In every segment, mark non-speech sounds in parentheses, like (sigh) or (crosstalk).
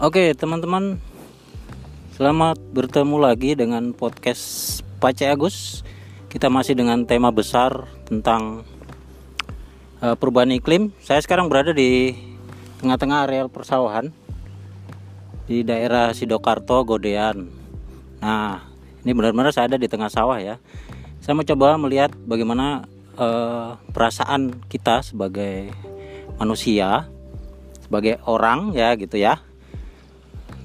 Oke teman-teman. Selamat bertemu lagi dengan podcast Pace Agus. Kita masih dengan tema besar tentang uh, perubahan iklim. Saya sekarang berada di tengah-tengah areal persawahan Di daerah Sidokarto, Godean. Nah ini benar-benar saya ada di tengah sawah ya. Saya mau coba melihat bagaimana uh, perasaan kita sebagai manusia Sebagai orang ya gitu ya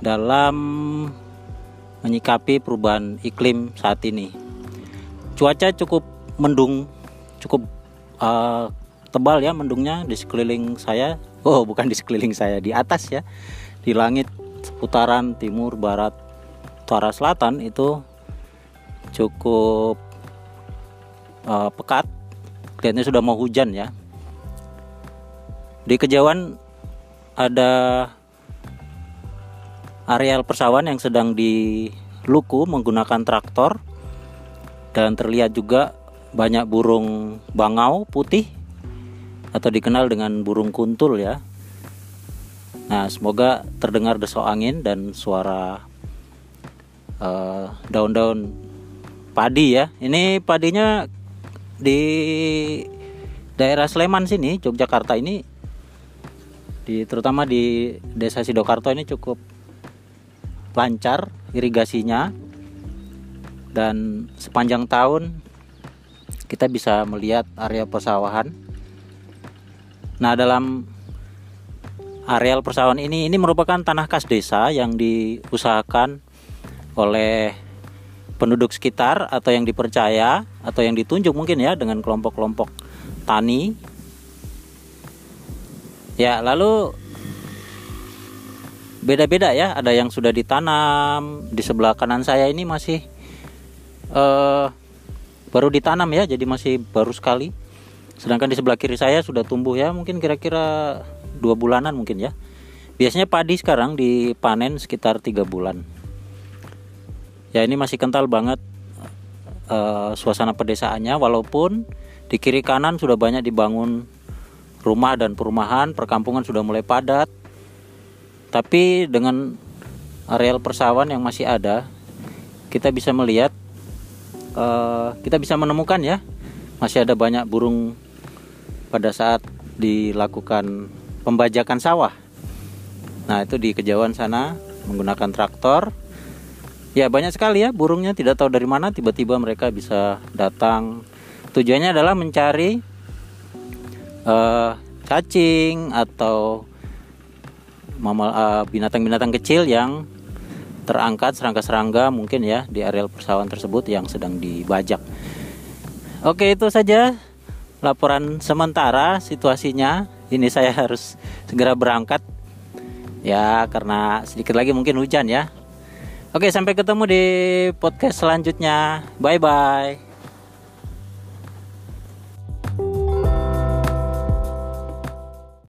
dalam menyikapi perubahan iklim saat ini. Cuaca cukup mendung, cukup uh, tebal ya mendungnya di sekeliling saya. (laughs) Oh, bukan di sekeliling saya, di atas ya. Di langit seputaran timur, barat, utara, selatan itu cukup uh, pekat. Kelihatannya sudah mau hujan ya. Di kejauhan ada areal persawahan yang sedang diluku menggunakan traktor dan terlihat juga banyak burung bangau putih atau dikenal dengan burung kuntul ya. Nah, semoga terdengar desok angin dan suara eh, daun-daun uh, padi ya. Ini padinya di daerah Sleman sini, Yogyakarta ini di terutama di Desa Sidokarto ini cukup lancar irigasinya dan sepanjang tahun kita bisa melihat area persawahan. Nah, dalam areal persawahan ini ini merupakan tanah kas desa yang diusahakan oleh penduduk sekitar atau yang dipercaya atau yang ditunjuk mungkin ya dengan kelompok-kelompok tani. Ya, lalu beda-beda ya. Ada yang sudah ditanam di sebelah kanan saya ini masih uh, baru ditanam ya jadi masih baru sekali. Sedangkan di sebelah kiri saya sudah tumbuh ya mungkin kira-kira dua bulanan mungkin ya. Biasanya padi sekarang dipanen sekitar tiga bulan. Ya ini masih kental banget uh, suasana pedesaannya. Walaupun di kiri kanan sudah banyak dibangun rumah dan perumahan perkampungan sudah mulai padat tapi dengan areal persawahan yang masih ada, kita bisa melihat, uh, kita bisa menemukan ya, masih ada banyak burung pada saat dilakukan pembajakan sawah. Nah itu di kejauhan sana menggunakan traktor. Ya banyak sekali ya burungnya tidak tahu dari mana tiba-tiba mereka bisa datang. Tujuannya adalah mencari uh, cacing atau Eh, binatang-binatang kecil yang terangkat serangga-serangga mungkin ya di areal persawahan tersebut yang sedang dibajak. Oke, itu saja laporan sementara situasinya. Ini saya harus segera berangkat ya karena sedikit lagi mungkin hujan ya. Oke, sampai ketemu di podcast selanjutnya. Bye bye.